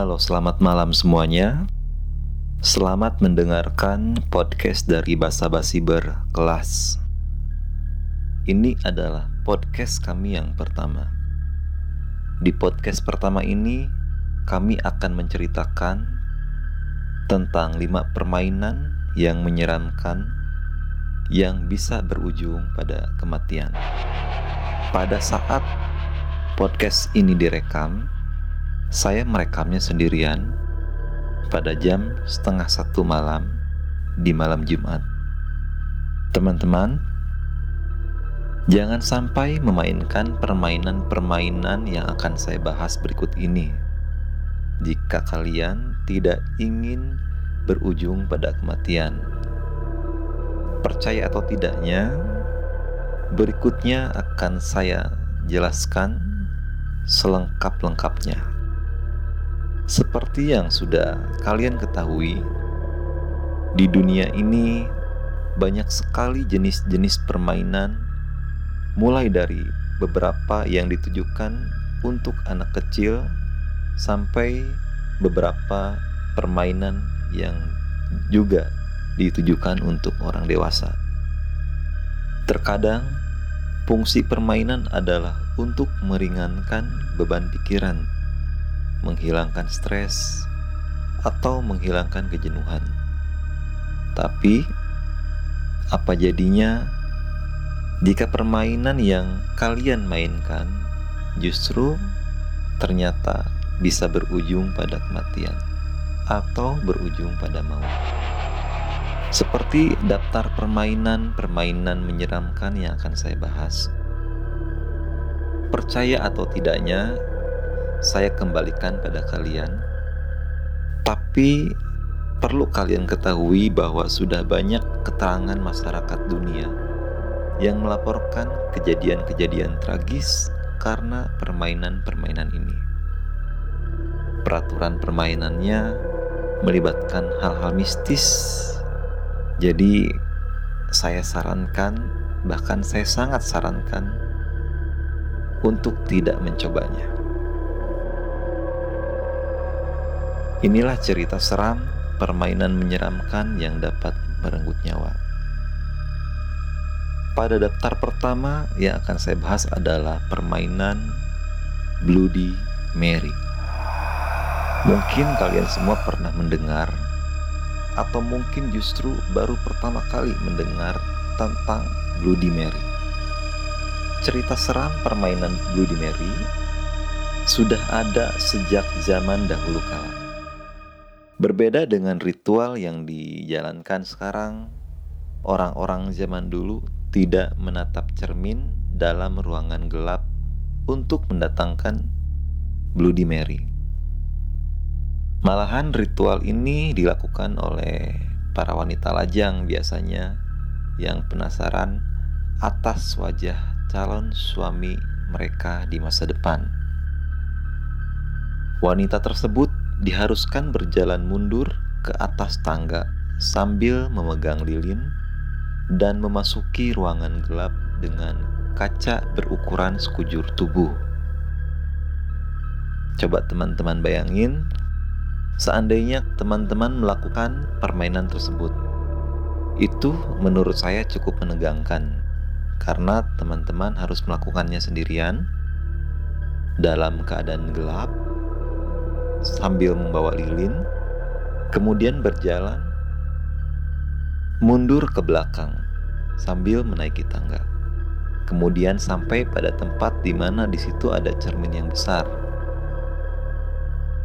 Halo, selamat malam semuanya. Selamat mendengarkan podcast dari Basa Basi Berkelas. Ini adalah podcast kami yang pertama. Di podcast pertama ini, kami akan menceritakan tentang lima permainan yang menyeramkan yang bisa berujung pada kematian. Pada saat podcast ini direkam, saya merekamnya sendirian pada jam setengah satu malam di malam Jumat. Teman-teman, jangan sampai memainkan permainan-permainan yang akan saya bahas berikut ini. Jika kalian tidak ingin berujung pada kematian, percaya atau tidaknya, berikutnya akan saya jelaskan selengkap-lengkapnya. Seperti yang sudah kalian ketahui, di dunia ini banyak sekali jenis-jenis permainan, mulai dari beberapa yang ditujukan untuk anak kecil sampai beberapa permainan yang juga ditujukan untuk orang dewasa. Terkadang, fungsi permainan adalah untuk meringankan beban pikiran menghilangkan stres, atau menghilangkan kejenuhan. Tapi, apa jadinya jika permainan yang kalian mainkan justru ternyata bisa berujung pada kematian atau berujung pada maut? Seperti daftar permainan-permainan menyeramkan yang akan saya bahas. Percaya atau tidaknya, saya kembalikan pada kalian. Tapi perlu kalian ketahui bahwa sudah banyak keterangan masyarakat dunia yang melaporkan kejadian-kejadian tragis karena permainan-permainan ini. Peraturan permainannya melibatkan hal-hal mistis. Jadi saya sarankan, bahkan saya sangat sarankan untuk tidak mencobanya. Inilah cerita seram permainan menyeramkan yang dapat merenggut nyawa. Pada daftar pertama yang akan saya bahas adalah permainan Bloody Mary. Mungkin kalian semua pernah mendengar atau mungkin justru baru pertama kali mendengar tentang Bloody Mary. Cerita seram permainan Bloody Mary sudah ada sejak zaman dahulu kala. Berbeda dengan ritual yang dijalankan sekarang, orang-orang zaman dulu tidak menatap cermin dalam ruangan gelap untuk mendatangkan Bloody Mary. Malahan ritual ini dilakukan oleh para wanita lajang biasanya yang penasaran atas wajah calon suami mereka di masa depan. Wanita tersebut diharuskan berjalan mundur ke atas tangga sambil memegang lilin dan memasuki ruangan gelap dengan kaca berukuran sekujur tubuh. Coba teman-teman bayangin, seandainya teman-teman melakukan permainan tersebut. Itu menurut saya cukup menegangkan, karena teman-teman harus melakukannya sendirian dalam keadaan gelap sambil membawa lilin, kemudian berjalan mundur ke belakang sambil menaiki tangga. Kemudian sampai pada tempat di mana di situ ada cermin yang besar.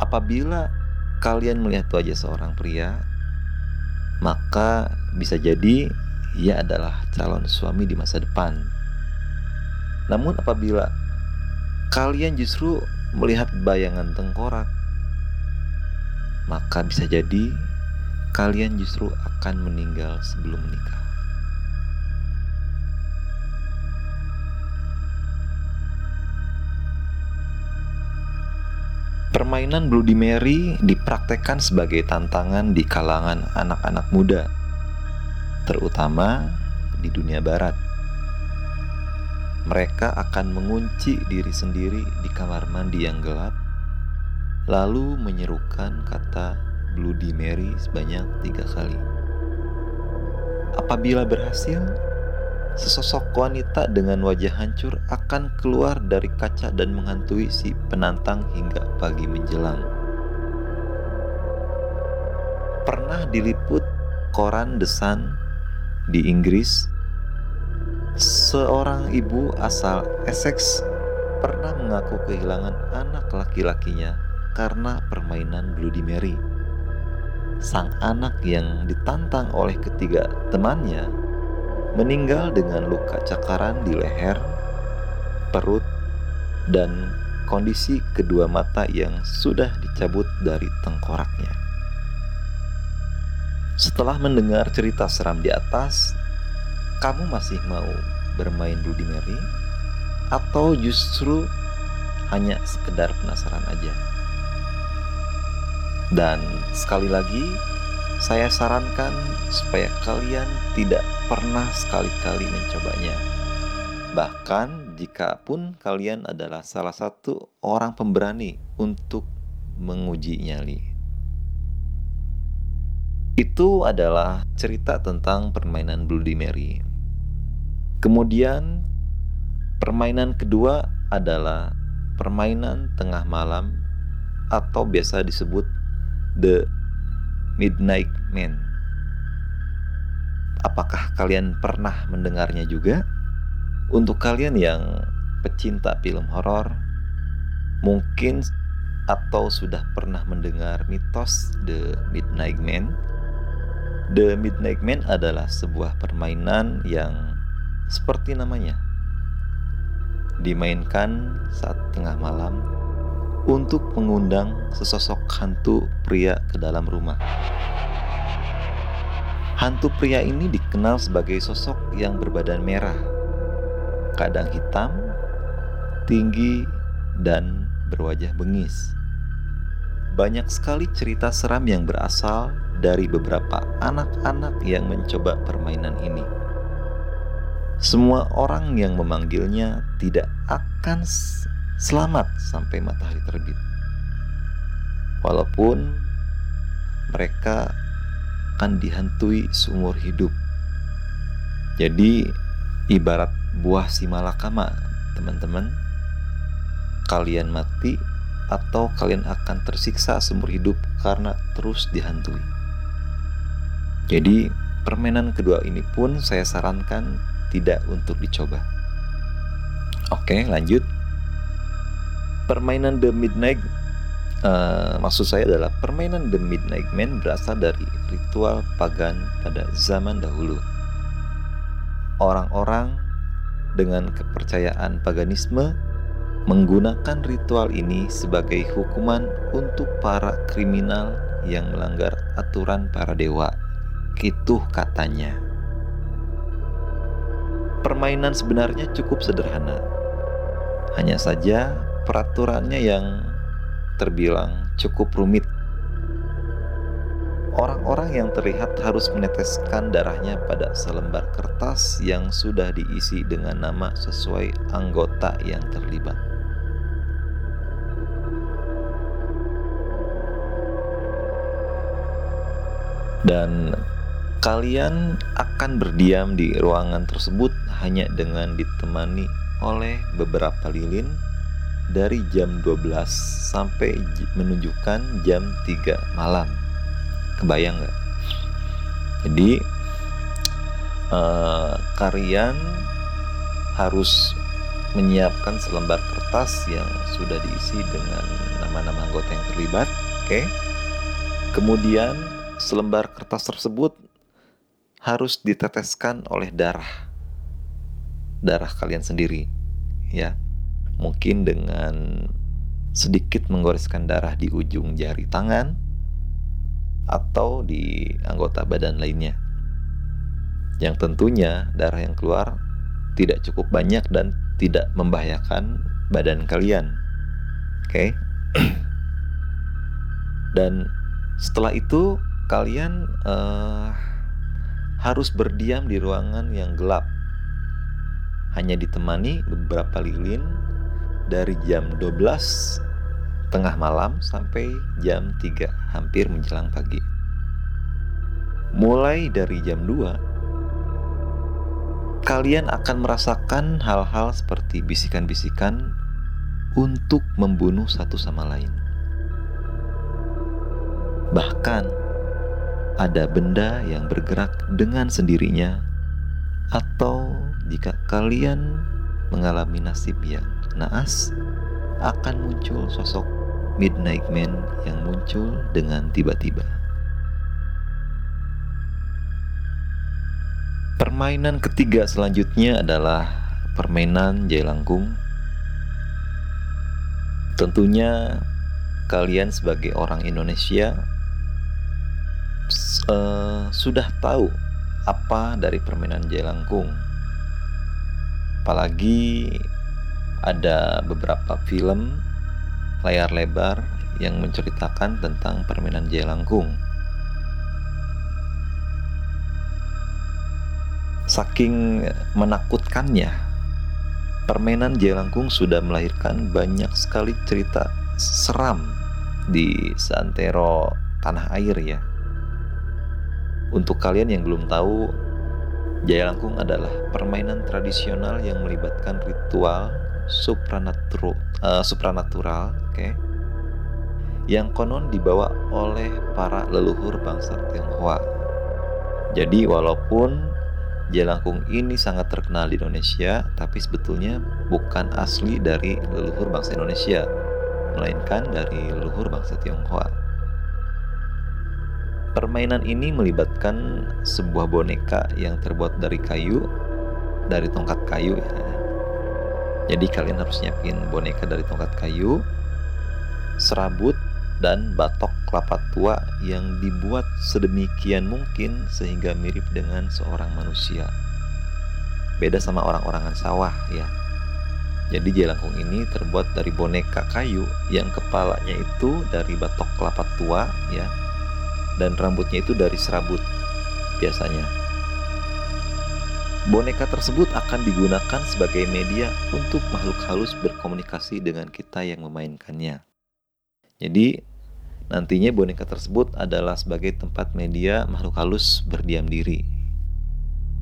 Apabila kalian melihat wajah seorang pria, maka bisa jadi ia adalah calon suami di masa depan. Namun apabila kalian justru melihat bayangan tengkorak, maka bisa jadi kalian justru akan meninggal sebelum menikah. Permainan Bloody Mary dipraktekkan sebagai tantangan di kalangan anak-anak muda, terutama di dunia barat. Mereka akan mengunci diri sendiri di kamar mandi yang gelap lalu menyerukan kata Bloody Mary sebanyak tiga kali. Apabila berhasil, sesosok wanita dengan wajah hancur akan keluar dari kaca dan menghantui si penantang hingga pagi menjelang. Pernah diliput koran The Sun di Inggris, seorang ibu asal Essex pernah mengaku kehilangan anak laki-lakinya karena permainan Bloody Mary. Sang anak yang ditantang oleh ketiga temannya meninggal dengan luka cakaran di leher, perut, dan kondisi kedua mata yang sudah dicabut dari tengkoraknya. Setelah mendengar cerita seram di atas, kamu masih mau bermain Bloody Mary? Atau justru hanya sekedar penasaran aja? Dan sekali lagi, saya sarankan supaya kalian tidak pernah sekali-kali mencobanya. Bahkan jika pun kalian adalah salah satu orang pemberani untuk menguji nyali. Itu adalah cerita tentang permainan Bloody Mary. Kemudian permainan kedua adalah permainan tengah malam atau biasa disebut The Midnight Man. Apakah kalian pernah mendengarnya juga? Untuk kalian yang pecinta film horor, mungkin atau sudah pernah mendengar mitos The Midnight Man. The Midnight Man adalah sebuah permainan yang seperti namanya dimainkan saat tengah malam untuk mengundang sesosok hantu pria ke dalam rumah. Hantu pria ini dikenal sebagai sosok yang berbadan merah, kadang hitam, tinggi, dan berwajah bengis. Banyak sekali cerita seram yang berasal dari beberapa anak-anak yang mencoba permainan ini. Semua orang yang memanggilnya tidak akan selamat sampai matahari terbit. Walaupun mereka akan dihantui seumur hidup. Jadi ibarat buah si malakama, teman-teman. Kalian mati atau kalian akan tersiksa seumur hidup karena terus dihantui. Jadi permainan kedua ini pun saya sarankan tidak untuk dicoba. Oke, lanjut permainan The Midnight uh, maksud saya adalah permainan The Midnight Man berasal dari ritual pagan pada zaman dahulu. Orang-orang dengan kepercayaan paganisme menggunakan ritual ini sebagai hukuman untuk para kriminal yang melanggar aturan para dewa. Kituh katanya. Permainan sebenarnya cukup sederhana. Hanya saja peraturannya yang terbilang cukup rumit. Orang-orang yang terlihat harus meneteskan darahnya pada selembar kertas yang sudah diisi dengan nama sesuai anggota yang terlibat. Dan kalian akan berdiam di ruangan tersebut hanya dengan ditemani oleh beberapa lilin dari jam 12 sampai menunjukkan jam 3 malam. Kebayang nggak? Jadi uh, kalian harus menyiapkan selembar kertas yang sudah diisi dengan nama-nama anggota yang terlibat. Oke. Okay? Kemudian selembar kertas tersebut harus diteteskan oleh darah. Darah kalian sendiri, ya mungkin dengan sedikit menggoreskan darah di ujung jari tangan atau di anggota badan lainnya. Yang tentunya darah yang keluar tidak cukup banyak dan tidak membahayakan badan kalian. Oke. Okay? dan setelah itu kalian uh, harus berdiam di ruangan yang gelap. Hanya ditemani beberapa lilin dari jam 12 tengah malam sampai jam 3 hampir menjelang pagi. Mulai dari jam 2 kalian akan merasakan hal-hal seperti bisikan-bisikan untuk membunuh satu sama lain. Bahkan ada benda yang bergerak dengan sendirinya atau jika kalian mengalami nasib yang naas, akan muncul sosok Midnight Man yang muncul dengan tiba-tiba. Permainan ketiga selanjutnya adalah permainan jelangkung. Tentunya kalian sebagai orang Indonesia uh, sudah tahu apa dari permainan jelangkung. Apalagi ada beberapa film layar lebar yang menceritakan tentang permainan jelangkung. Saking menakutkannya, permainan jelangkung sudah melahirkan banyak sekali cerita seram di seantero tanah air ya. Untuk kalian yang belum tahu, Jaya Langkung adalah permainan tradisional yang melibatkan ritual supranatural, uh, supranatural, oke, okay, yang konon dibawa oleh para leluhur bangsa Tionghoa. Jadi walaupun Jelangkung ini sangat terkenal di Indonesia, tapi sebetulnya bukan asli dari leluhur bangsa Indonesia, melainkan dari leluhur bangsa Tionghoa. Permainan ini melibatkan sebuah boneka yang terbuat dari kayu, dari tongkat kayu ya. Jadi kalian harus nyiapin boneka dari tongkat kayu, serabut, dan batok kelapa tua yang dibuat sedemikian mungkin sehingga mirip dengan seorang manusia. Beda sama orang-orangan sawah ya. Jadi jelangkung ini terbuat dari boneka kayu yang kepalanya itu dari batok kelapa tua ya dan rambutnya itu dari serabut biasanya. Boneka tersebut akan digunakan sebagai media untuk makhluk halus berkomunikasi dengan kita yang memainkannya. Jadi, nantinya boneka tersebut adalah sebagai tempat media makhluk halus berdiam diri.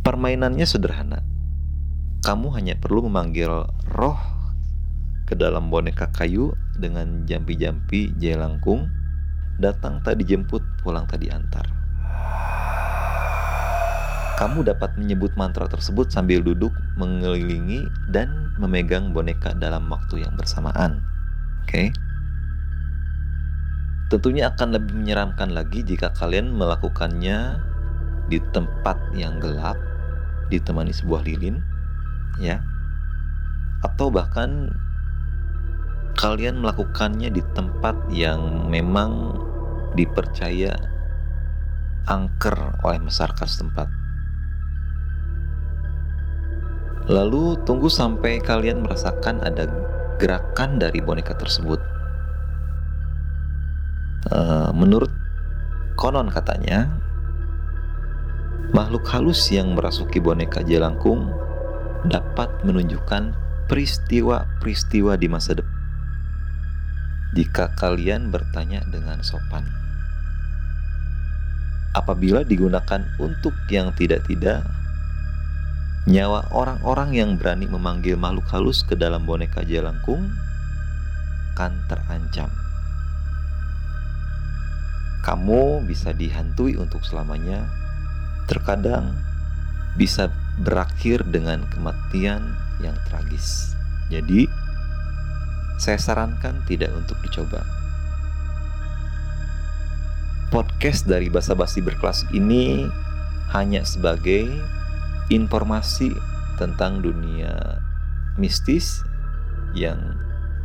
Permainannya sederhana. Kamu hanya perlu memanggil roh ke dalam boneka kayu dengan jampi-jampi jelangkung Datang tadi jemput, pulang tadi antar. Kamu dapat menyebut mantra tersebut sambil duduk mengelilingi dan memegang boneka dalam waktu yang bersamaan. Oke. Okay? Tentunya akan lebih menyeramkan lagi jika kalian melakukannya di tempat yang gelap, ditemani sebuah lilin, ya. Atau bahkan kalian melakukannya di tempat yang memang dipercaya angker oleh masyarakat setempat. Lalu tunggu sampai kalian merasakan ada gerakan dari boneka tersebut. Uh, menurut konon katanya, makhluk halus yang merasuki boneka jelangkung dapat menunjukkan peristiwa-peristiwa di masa depan jika kalian bertanya dengan sopan. Apabila digunakan untuk yang tidak-tidak, nyawa orang-orang yang berani memanggil makhluk halus ke dalam boneka jelangkung akan terancam. Kamu bisa dihantui untuk selamanya, terkadang bisa berakhir dengan kematian yang tragis. Jadi, saya sarankan tidak untuk dicoba. Podcast dari Basa Basi Berkelas ini hanya sebagai informasi tentang dunia mistis yang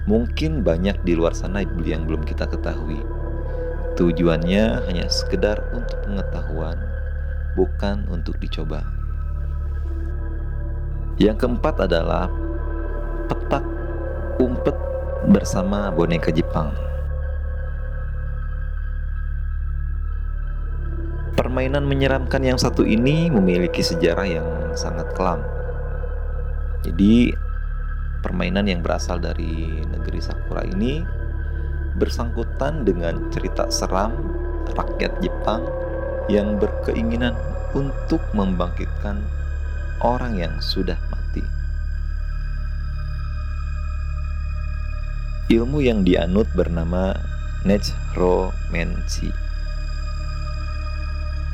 mungkin banyak di luar sana yang belum kita ketahui. Tujuannya hanya sekedar untuk pengetahuan, bukan untuk dicoba. Yang keempat adalah petak umpet bersama boneka Jepang. Permainan menyeramkan yang satu ini memiliki sejarah yang sangat kelam. Jadi, permainan yang berasal dari negeri Sakura ini bersangkutan dengan cerita seram rakyat Jepang yang berkeinginan untuk membangkitkan orang yang sudah mati. Ilmu yang dianut bernama Necromancy.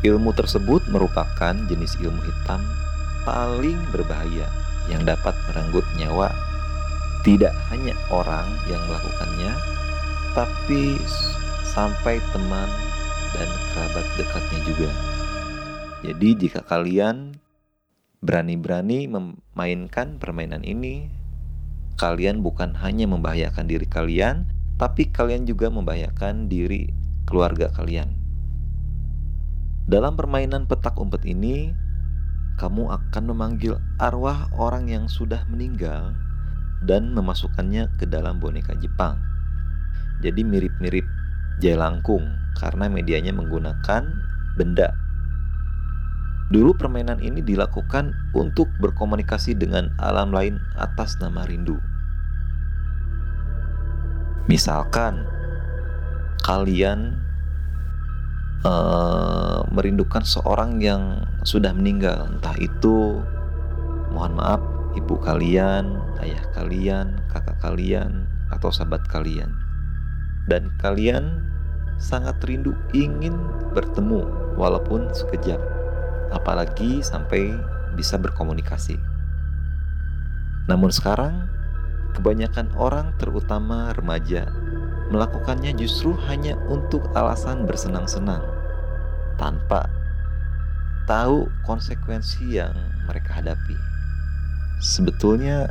Ilmu tersebut merupakan jenis ilmu hitam paling berbahaya yang dapat merenggut nyawa tidak hanya orang yang melakukannya, tapi sampai teman dan kerabat dekatnya juga. Jadi, jika kalian berani-berani memainkan permainan ini, kalian bukan hanya membahayakan diri kalian, tapi kalian juga membahayakan diri keluarga kalian. Dalam permainan petak umpet ini, kamu akan memanggil arwah orang yang sudah meninggal dan memasukkannya ke dalam boneka Jepang. Jadi mirip-mirip jelangkung karena medianya menggunakan benda. Dulu permainan ini dilakukan untuk berkomunikasi dengan alam lain atas nama rindu. Misalkan kalian uh, merindukan seorang yang sudah meninggal, entah itu mohon maaf ibu kalian, ayah kalian, kakak kalian, atau sahabat kalian. Dan kalian sangat rindu ingin bertemu walaupun sekejap, apalagi sampai bisa berkomunikasi. Namun sekarang Kebanyakan orang, terutama remaja, melakukannya justru hanya untuk alasan bersenang-senang, tanpa tahu konsekuensi yang mereka hadapi. Sebetulnya,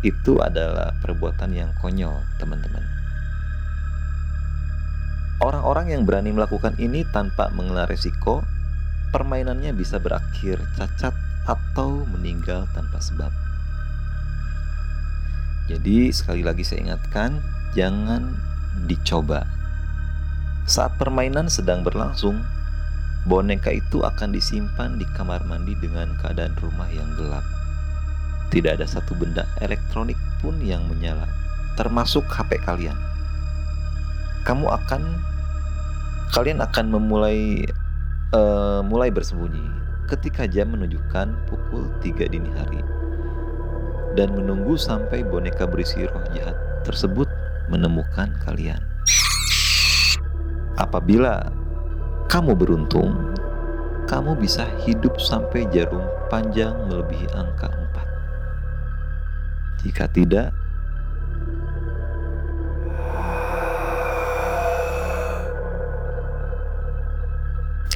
itu adalah perbuatan yang konyol, teman-teman. Orang-orang yang berani melakukan ini tanpa mengenal resiko, permainannya bisa berakhir cacat atau meninggal tanpa sebab. Jadi sekali lagi saya ingatkan, jangan dicoba. Saat permainan sedang berlangsung, boneka itu akan disimpan di kamar mandi dengan keadaan rumah yang gelap. Tidak ada satu benda elektronik pun yang menyala, termasuk HP kalian. Kamu akan kalian akan memulai uh, mulai bersembunyi ketika jam menunjukkan pukul 3 dini hari dan menunggu sampai boneka berisi roh jahat tersebut menemukan kalian. Apabila kamu beruntung, kamu bisa hidup sampai jarum panjang melebihi angka 4. Jika tidak,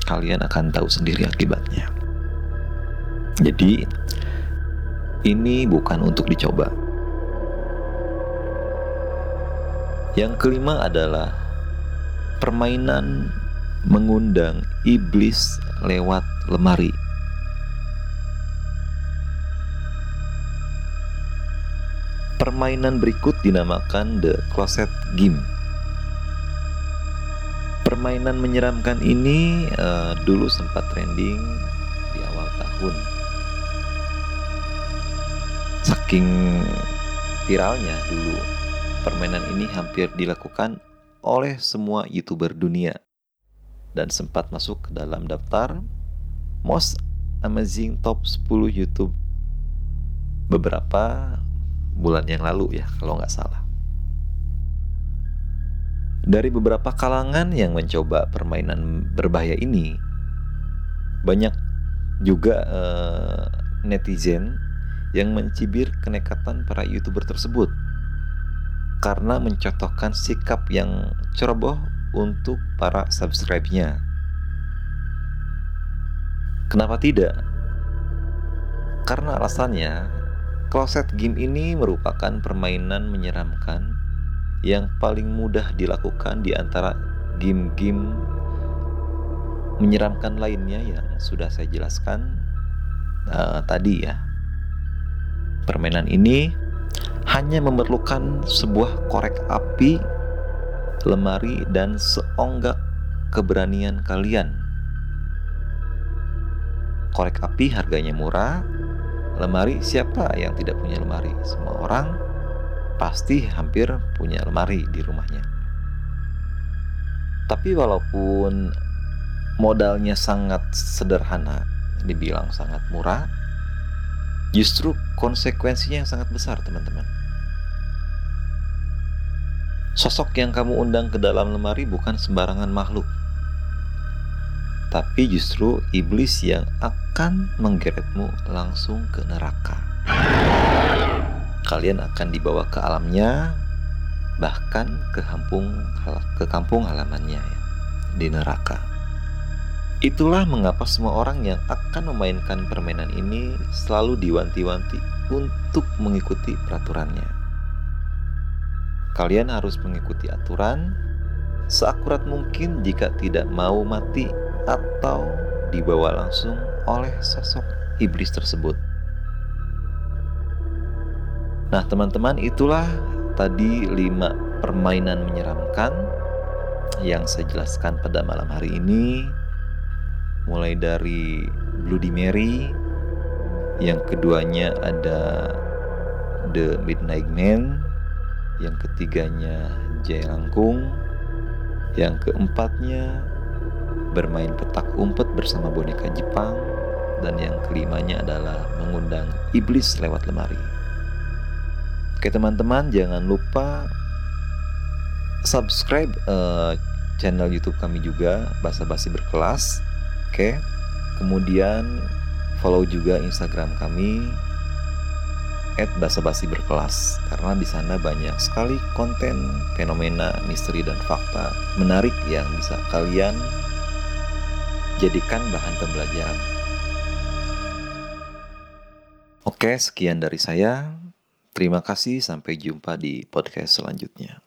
kalian akan tahu sendiri akibatnya. Jadi, ini bukan untuk dicoba. Yang kelima adalah permainan mengundang iblis lewat lemari. Permainan berikut dinamakan The Closet Game. Permainan menyeramkan ini uh, dulu sempat trending di awal tahun Saking viralnya dulu, permainan ini hampir dilakukan oleh semua YouTuber dunia dan sempat masuk ke dalam daftar Most Amazing Top 10 YouTube beberapa bulan yang lalu ya kalau nggak salah. Dari beberapa kalangan yang mencoba permainan berbahaya ini, banyak juga uh, netizen yang mencibir kenekatan para youtuber tersebut karena mencontohkan sikap yang ceroboh untuk para subscribe-nya. Kenapa tidak? Karena alasannya, closet game ini merupakan permainan menyeramkan yang paling mudah dilakukan di antara game-game menyeramkan lainnya yang sudah saya jelaskan uh, tadi ya. Permainan ini hanya memerlukan sebuah korek api, lemari, dan seonggak keberanian kalian. Korek api harganya murah, lemari siapa yang tidak punya lemari? Semua orang pasti hampir punya lemari di rumahnya. Tapi walaupun modalnya sangat sederhana, dibilang sangat murah, justru konsekuensinya yang sangat besar, teman-teman. Sosok yang kamu undang ke dalam lemari bukan sembarangan makhluk, tapi justru iblis yang akan menggeretmu langsung ke neraka. Kalian akan dibawa ke alamnya, bahkan ke kampung ke kampung halamannya ya, di neraka. Itulah mengapa semua orang yang akan memainkan permainan ini selalu diwanti-wanti untuk mengikuti peraturannya. Kalian harus mengikuti aturan seakurat mungkin jika tidak mau mati atau dibawa langsung oleh sosok iblis tersebut. Nah, teman-teman, itulah tadi lima permainan menyeramkan yang saya jelaskan pada malam hari ini. Mulai dari Bloody Mary, yang keduanya ada The Midnight Man, yang ketiganya Jaya Langkung, yang keempatnya bermain petak umpet bersama boneka Jepang, dan yang kelimanya adalah mengundang iblis lewat lemari. Oke teman-teman, jangan lupa subscribe uh, channel YouTube kami juga, Basa Basi Berkelas. Oke, kemudian follow juga Instagram kami basa-basi berkelas karena di sana banyak sekali konten fenomena misteri dan fakta menarik yang bisa kalian jadikan bahan pembelajaran. Oke, sekian dari saya. Terima kasih, sampai jumpa di podcast selanjutnya.